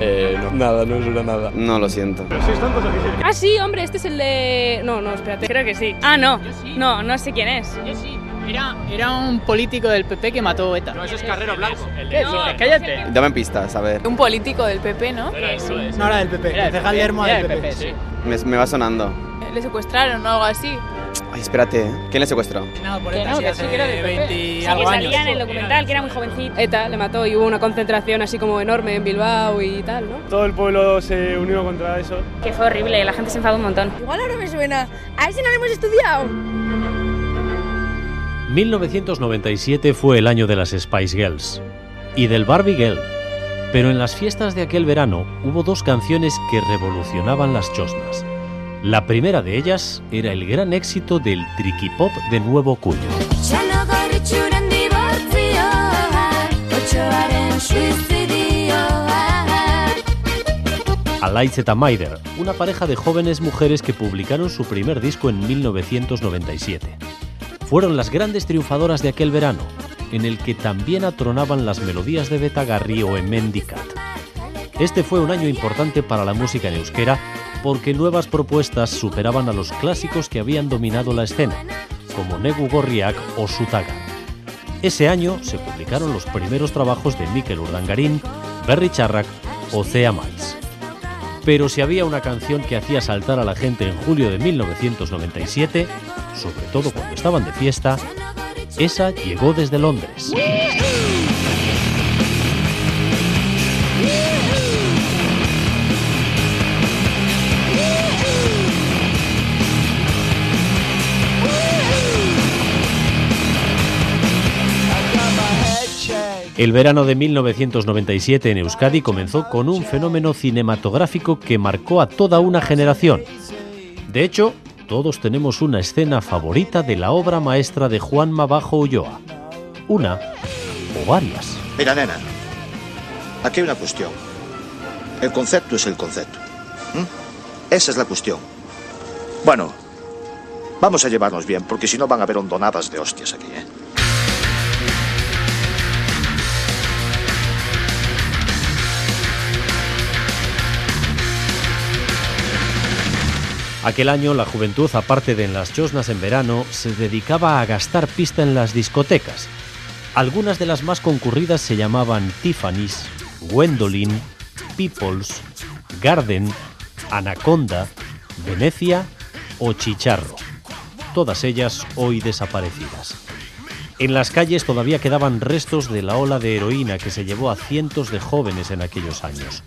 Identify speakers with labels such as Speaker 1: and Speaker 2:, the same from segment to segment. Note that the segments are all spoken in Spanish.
Speaker 1: Eh, no, nada, no suena nada.
Speaker 2: No lo siento.
Speaker 3: Ah, sí, hombre, este es el de... No, no, espérate.
Speaker 4: Creo que sí. Ah, no. No, no sé quién es.
Speaker 5: Yo sí. Era, era un político del PP que mató a ETA.
Speaker 6: No, eso es Carrero Blanco.
Speaker 5: No, cállate.
Speaker 2: Dame pistas, a ver.
Speaker 4: Un político del PP, ¿no?
Speaker 7: No era del PP,
Speaker 5: Era del PP, era
Speaker 7: del
Speaker 5: del
Speaker 7: PP.
Speaker 5: PP, sí.
Speaker 2: Me, me va sonando.
Speaker 4: Le secuestraron o algo así.
Speaker 2: Espérate. ¿eh? ¿Quién le secuestró?
Speaker 7: No, por
Speaker 5: Que
Speaker 7: ETA,
Speaker 5: no,
Speaker 7: sí,
Speaker 5: que
Speaker 7: hace
Speaker 5: sí que era del PP.
Speaker 7: 20 y
Speaker 3: Sí,
Speaker 7: algo
Speaker 3: que
Speaker 7: años.
Speaker 3: salía en el documental, que era muy jovencito. ETA le mató y hubo una concentración así como enorme en Bilbao y tal, ¿no?
Speaker 1: Todo el pueblo se unió contra eso.
Speaker 4: Que fue horrible, la gente se enfadó un montón.
Speaker 3: Igual ahora me suena. A ver si no lo hemos estudiado.
Speaker 8: 1997 fue el año de las Spice Girls y del Barbie Girl. Pero en las fiestas de aquel verano hubo dos canciones que revolucionaban las chosnas. La primera de ellas era el gran éxito del tricky pop de Nuevo Cuño. Alaitz eta Maider, una pareja de jóvenes mujeres que publicaron su primer disco en 1997. Fueron las grandes triunfadoras de aquel verano, en el que también atronaban las melodías de Betagarri o Emendicat. Este fue un año importante para la música en euskera porque nuevas propuestas superaban a los clásicos que habían dominado la escena, como Negu Gorriak o Sutaga. Ese año se publicaron los primeros trabajos de Mikel Urdangarín, Berry Charrak o Cea Mais. Pero si había una canción que hacía saltar a la gente en julio de 1997, sobre todo cuando estaban de fiesta, esa llegó desde Londres. El verano de 1997 en Euskadi comenzó con un fenómeno cinematográfico que marcó a toda una generación. De hecho, todos tenemos una escena favorita de la obra maestra de Juan Mabajo Ulloa. Una o varias.
Speaker 9: Mira, nena, aquí hay una cuestión. El concepto es el concepto. ¿m? Esa es la cuestión. Bueno, vamos a llevarnos bien, porque si no van a haber hondonadas de hostias aquí, ¿eh?
Speaker 8: Aquel año la juventud, aparte de en las chosnas en verano, se dedicaba a gastar pista en las discotecas. Algunas de las más concurridas se llamaban Tiffany's, Gwendolyn, People's, Garden, Anaconda, Venecia o Chicharro. Todas ellas hoy desaparecidas. En las calles todavía quedaban restos de la ola de heroína que se llevó a cientos de jóvenes en aquellos años.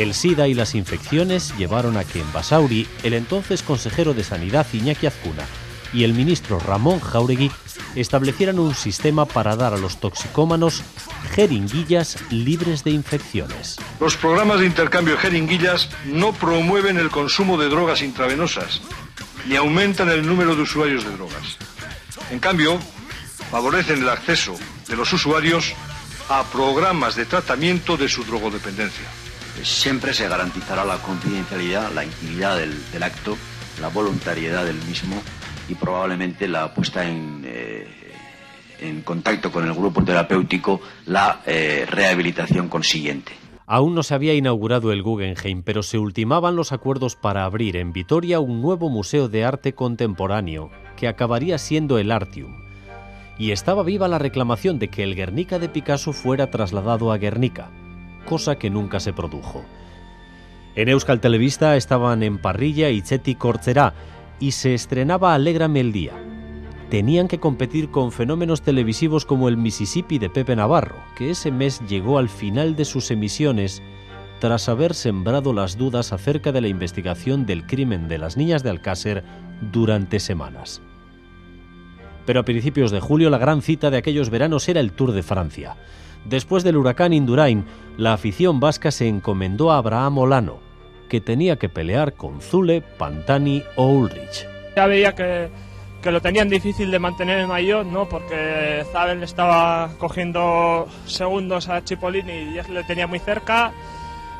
Speaker 8: El SIDA y las infecciones llevaron a que en Basauri el entonces consejero de Sanidad Iñaki Azcuna y el ministro Ramón Jauregui establecieran un sistema para dar a los toxicómanos jeringuillas libres de infecciones.
Speaker 10: Los programas de intercambio de jeringuillas no promueven el consumo de drogas intravenosas ni aumentan el número de usuarios de drogas. En cambio, favorecen el acceso de los usuarios a programas de tratamiento de su drogodependencia.
Speaker 11: Siempre se garantizará la confidencialidad, la intimidad del, acto, la voluntariedad del mismo y probablemente la puesta en, eh, contacto con el grupo terapéutico, la eh, rehabilitación consiguiente.
Speaker 8: Aún no se había inaugurado el Guggenheim, pero se ultimaban los acuerdos para abrir en Vitoria un nuevo museo de arte contemporáneo, que acabaría siendo el Artium. Y estaba viva la reclamación de que el Guernica de Picasso fuera trasladado a Guernica, cosa que nunca se produjo. En Euskal Televista estaban en parrilla Itzeti Cortzerá y se estrenaba Alégrame el Día. Tenían que competir con fenómenos televisivos como el Mississippi de Pepe Navarro, que ese mes llegó al final de sus emisiones tras haber sembrado las dudas acerca de la investigación del crimen de las niñas de Alcácer durante semanas. Pero a principios de julio la gran cita de aquellos veranos era el Tour de Francia. Después del huracán Indurain, la afición vasca se encomendó a Abraham Olano, que tenía que pelear con Zule, Pantani o Ulrich.
Speaker 12: Ya veía que, que lo tenían difícil de mantener en maillot, ¿no? Porque Zabel estaba cogiendo segundos a Chipolini y ya le tenía muy cerca.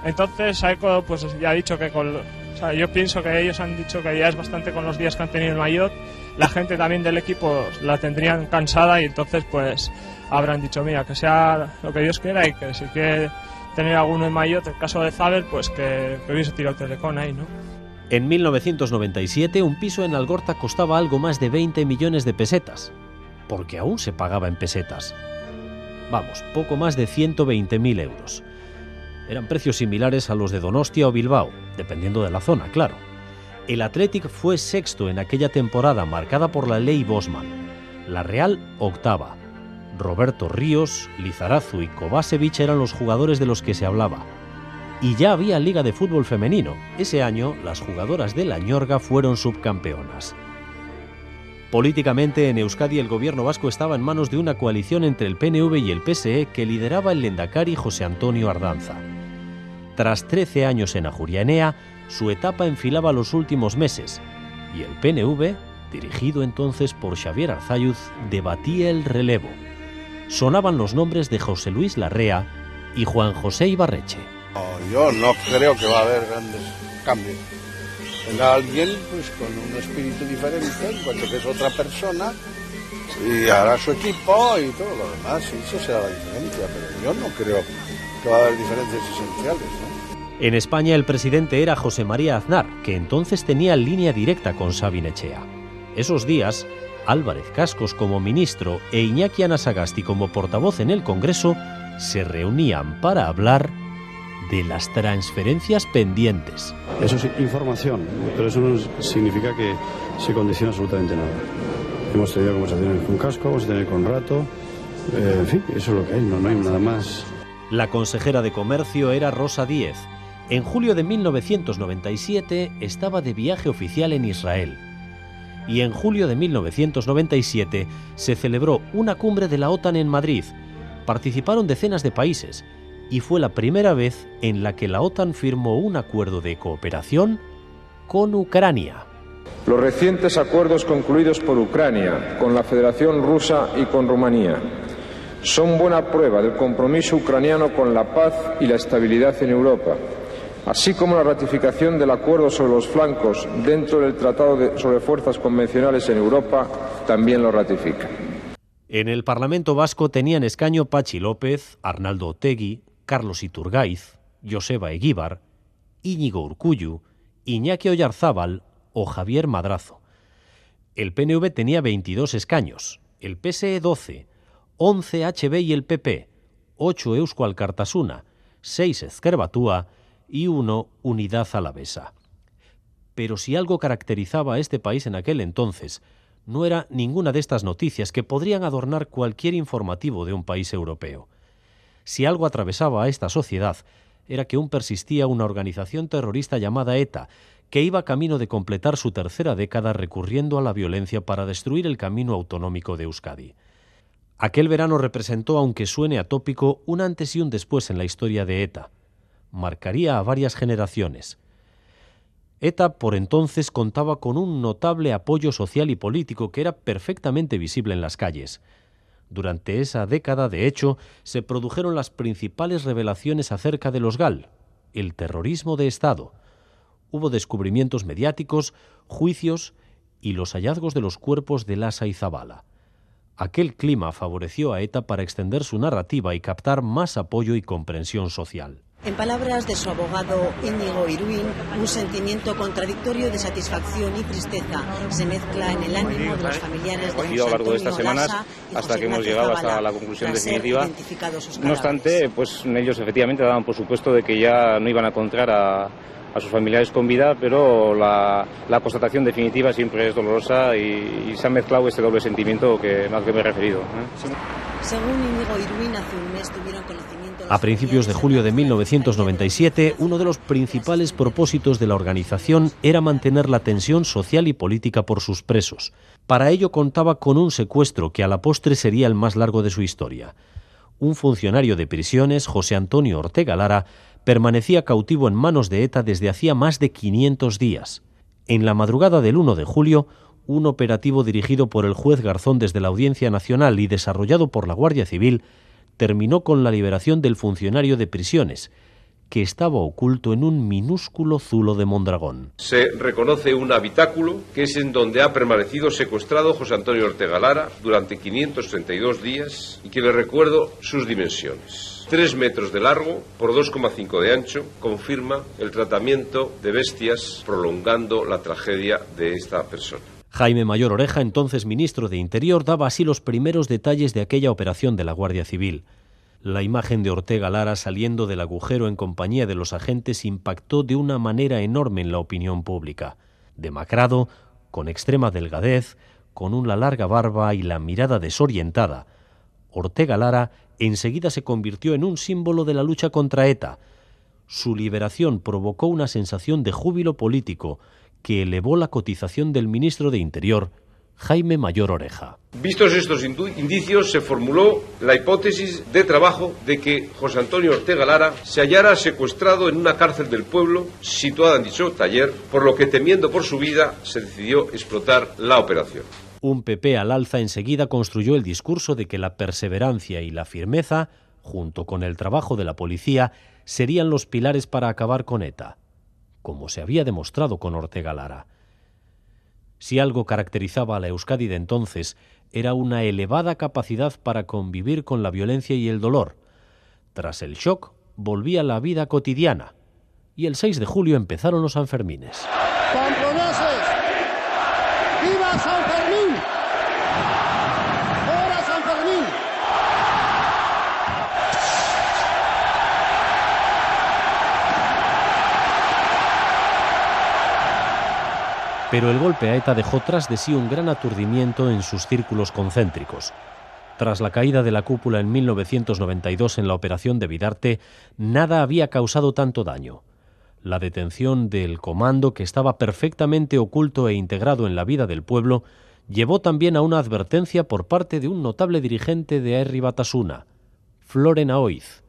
Speaker 12: Entonces Saeco pues ya ha dicho que con... O sea, yo pienso que ellos han dicho que ya es bastante con los días que han tenido el maillot. La gente también del equipo la tendrían cansada y entonces pues habrán dicho, mira, que sea lo que Dios quiera y que si que tener alguno en Mayotte, el caso de Zabel, pues que, que hubiese tirado Telecom ahí, ¿no?
Speaker 8: En 1997 un piso en Algorta costaba algo más de 20 millones de pesetas, porque aún se pagaba en pesetas. Vamos, poco más de 120.000 euros. Eran precios similares a los de Donostia o Bilbao, dependiendo de la zona, claro. El Athletic fue sexto en aquella temporada marcada por la ley Bosman. La Real octava. Roberto Ríos, Lizarazu y Kovacevic eran los jugadores de los que se hablaba. Y ya había Liga de Fútbol Femenino. Ese año las jugadoras de la Ñorga fueron subcampeonas. Políticamente en Euskadi el gobierno vasco estaba en manos de una coalición entre el PNV y el PSE que lideraba el lendakari José Antonio Ardanza. Tras 13 años en Ajurianea, su etapa enfilaba los últimos meses y el PNV, dirigido entonces por Xavier Arzayuz, debatía el relevo. Sonaban los nombres de José Luis Larrea y Juan José Ibarreche.
Speaker 6: No, yo no creo que va a haber grandes cambios. Tendrá alguien pues, con un espíritu diferente, en cuanto que es otra persona, y hará su equipo y todo lo demás, y eso será la diferencia, pero yo no creo que va a haber diferencias esenciales. ¿no?
Speaker 8: En España el presidente era José María Aznar, que entonces tenía línea directa con Sabin Echea. Esos días, Álvarez Cascos como ministro e Iñaki Anasagasti como portavoz en el Congreso se reunían para hablar de las transferencias pendientes.
Speaker 7: Eso es información, pero eso no significa que se condicione absolutamente nada. Hemos tenido conversaciones con Casco, hemos tenido con Rato, eh, en fin, eso es lo que hay, no, no hay nada más.
Speaker 8: La consejera de Comercio era Rosa Díez. En julio de 1997 estaba de viaje oficial en Israel. Y en julio de 1997 se celebró una cumbre de la OTAN en Madrid. Participaron decenas de países y fue la primera vez en la que la OTAN firmó un acuerdo de cooperación con Ucrania.
Speaker 13: Los recientes acuerdos concluidos por Ucrania con la Federación Rusa y con Rumanía son buena prueba del compromiso ucraniano con la paz y la estabilidad en Europa, así como la ratificación del acuerdo sobre los flancos dentro del Tratado sobre Fuerzas Convencionales en Europa también lo ratifica.
Speaker 8: En el Parlamento vasco tenían escaño Pachi López, Arnaldo Otegui, Carlos Iturgaiz, Joseba Eguíbar, Íñigo Urcullu, Iñaki Oyarzábal o Javier Madrazo. El PNV tenía 22 escaños, el PSE 12, 11 HB y el PP, 8 Eusko Alkartasuna, 6 Ezkerbatúa y 1 Unidad Alavesa. Pero si algo caracterizaba a este país en aquel entonces, no era ninguna de estas noticias que podrían adornar cualquier informativo de un país europeo. Si algo atravesaba a esta sociedad, era que aún persistía una organización terrorista llamada ETA, que iba camino de completar su tercera década recurriendo a la violencia para destruir el camino autonómico de Euskadi. Aquel verano representó, aunque suene atópico, un antes y un después en la historia de ETA. Marcaría a varias generaciones. ETA por entonces contaba con un notable apoyo social y político que era perfectamente visible en las calles. Durante esa década, de hecho, se produjeron las principales revelaciones acerca de los GAL, el terrorismo de Estado. Hubo descubrimientos mediáticos, juicios y los hallazgos de los cuerpos de Lasa y Zabala. Aquel clima favoreció a ETA para extender su narrativa y captar más apoyo y comprensión social.
Speaker 14: En palabras de su abogado Íñigo Iruín, un sentimiento contradictorio de satisfacción y tristeza se mezcla en el ánimo de los familiares de
Speaker 15: a lo largo de estas semanas hasta que hemos llegado hasta la conclusión definitiva. No obstante, pues ellos efectivamente daban por supuesto de que ya no iban a encontrar a, a sus familiares con vida, pero la, la, constatación definitiva siempre es dolorosa y, y, se ha mezclado ese doble sentimiento que, al que me he referido. ¿eh?
Speaker 14: Según Íñigo Iruín, hace un mes tuvieron conocimiento
Speaker 8: a principios de julio de 1997, uno de los principales propósitos de la organización era mantener la tensión social y política por sus presos. Para ello contaba con un secuestro que a la postre sería el más largo de su historia. Un funcionario de prisiones, José Antonio Ortega Lara, permanecía cautivo en manos de ETA desde hacía más de 500 días. En la madrugada del 1 de julio, un operativo dirigido por el juez Garzón desde la Audiencia Nacional y desarrollado por la Guardia Civil terminó con la liberación del funcionario de prisiones, que estaba oculto en un minúsculo zulo de Mondragón.
Speaker 16: Se reconoce un habitáculo que es en donde ha permanecido secuestrado José Antonio Ortega Lara durante 532 días y que le recuerdo sus dimensiones. 3 metros de largo por 2,5 de ancho confirma el tratamiento de bestias prolongando la tragedia de esta persona.
Speaker 8: Jaime Mayor Oreja, entonces ministro de Interior, daba así los primeros detalles de aquella operación de la Guardia Civil. La imagen de Ortega Lara saliendo del agujero en compañía de los agentes impactó de una manera enorme en la opinión pública. Demacrado, con extrema delgadez, con una larga barba y la mirada desorientada, Ortega Lara enseguida se convirtió en un símbolo de la lucha contra ETA. Su liberación provocó una sensación de júbilo político que elevó la cotización del ministro de Interior Jaime Mayor Oreja.
Speaker 16: Vistos estos indicios, se formuló la hipótesis de trabajo de que José Antonio Ortega Lara se hallara secuestrado en una cárcel del pueblo situada en dicho taller, por lo que temiendo por su vida se decidió explotar la operación.
Speaker 8: Un PP al alza enseguida construyó el discurso de que la perseverancia y la firmeza, junto con el trabajo de la policía, serían los pilares para acabar con ETA, como se había demostrado con Ortega Lara. Si algo caracterizaba a la Euskadi de entonces, era una elevada capacidad para convivir con la violencia y el dolor. Tras el shock, volvía la vida cotidiana. Y el 6 de julio empezaron los Sanfermines. Pero el golpe a ETA dejó tras de sí un gran aturdimiento en sus círculos concéntricos. Tras la caída de la cúpula en 1992 en la operación de Vidarte, nada había causado tanto daño. La detención del comando, que estaba perfectamente oculto e integrado en la vida del pueblo, llevó también a una advertencia por parte de un notable dirigente de Aerri Batasuna, Floren Aoiz,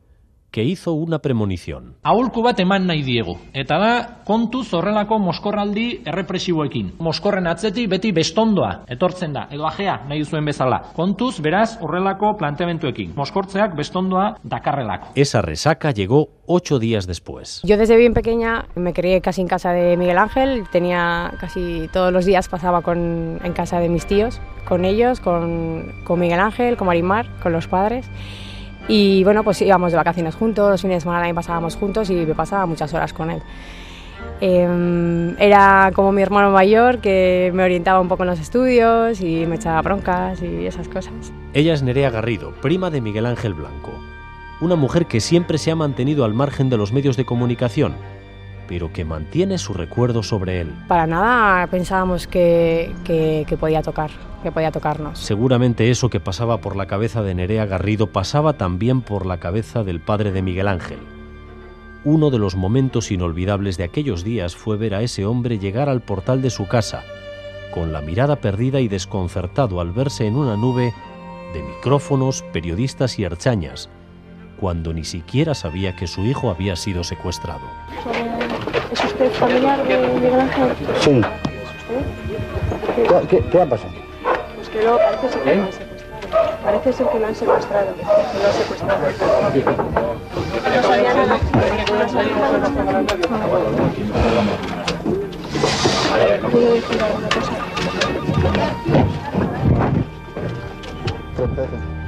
Speaker 8: que hizo una premonición.
Speaker 17: Aholku bat eman nahi diegu, eta da kontuz horrelako moskorraldi errepresiboekin. Moskorren atzetik beti bestondoa etortzen da, edo ajea nahi zuen bezala. Kontuz, beraz, horrelako planteamentuekin. Moskortzeak bestondoa dakarrelako.
Speaker 8: Esa resaca llegó ocho días después.
Speaker 18: Yo desde bien pequeña me crié casi en casa de Miguel Ángel, tenía casi todos los días pasaba con, en casa de mis tíos, con ellos, con, con Miguel Ángel, con Marimar, con los padres. Y bueno, pues íbamos de vacaciones juntos, los fines de semana también pasábamos juntos y me pasaba muchas horas con él. Eh, era como mi hermano mayor que me orientaba un poco en los estudios y me echaba broncas y esas cosas.
Speaker 8: Ella es Nerea Garrido, prima de Miguel Ángel Blanco. Una mujer que siempre se ha mantenido al margen de los medios de comunicación, pero que mantiene su recuerdo sobre él.
Speaker 18: Para nada pensábamos que, que, que podía tocar, que podía tocarnos.
Speaker 8: Seguramente eso que pasaba por la cabeza de Nerea Garrido pasaba también por la cabeza del padre de Miguel Ángel. Uno de los momentos inolvidables de aquellos días fue ver a ese hombre llegar al portal de su casa, con la mirada perdida y desconcertado al verse en una nube de micrófonos, periodistas y archañas, cuando ni siquiera sabía que su hijo había sido secuestrado.
Speaker 19: ¿Es usted familiar de Miguel Ángel?
Speaker 20: Sí. ¿Qué, qué, qué ha pasado?
Speaker 19: Pues que no, parece ser que lo han secuestrado. Parece ser que lo han secuestrado. Que lo han secuestrado. No sabía nada. No sabía nada. ¿Puedo decir alguna cosa?
Speaker 20: Espera, espera.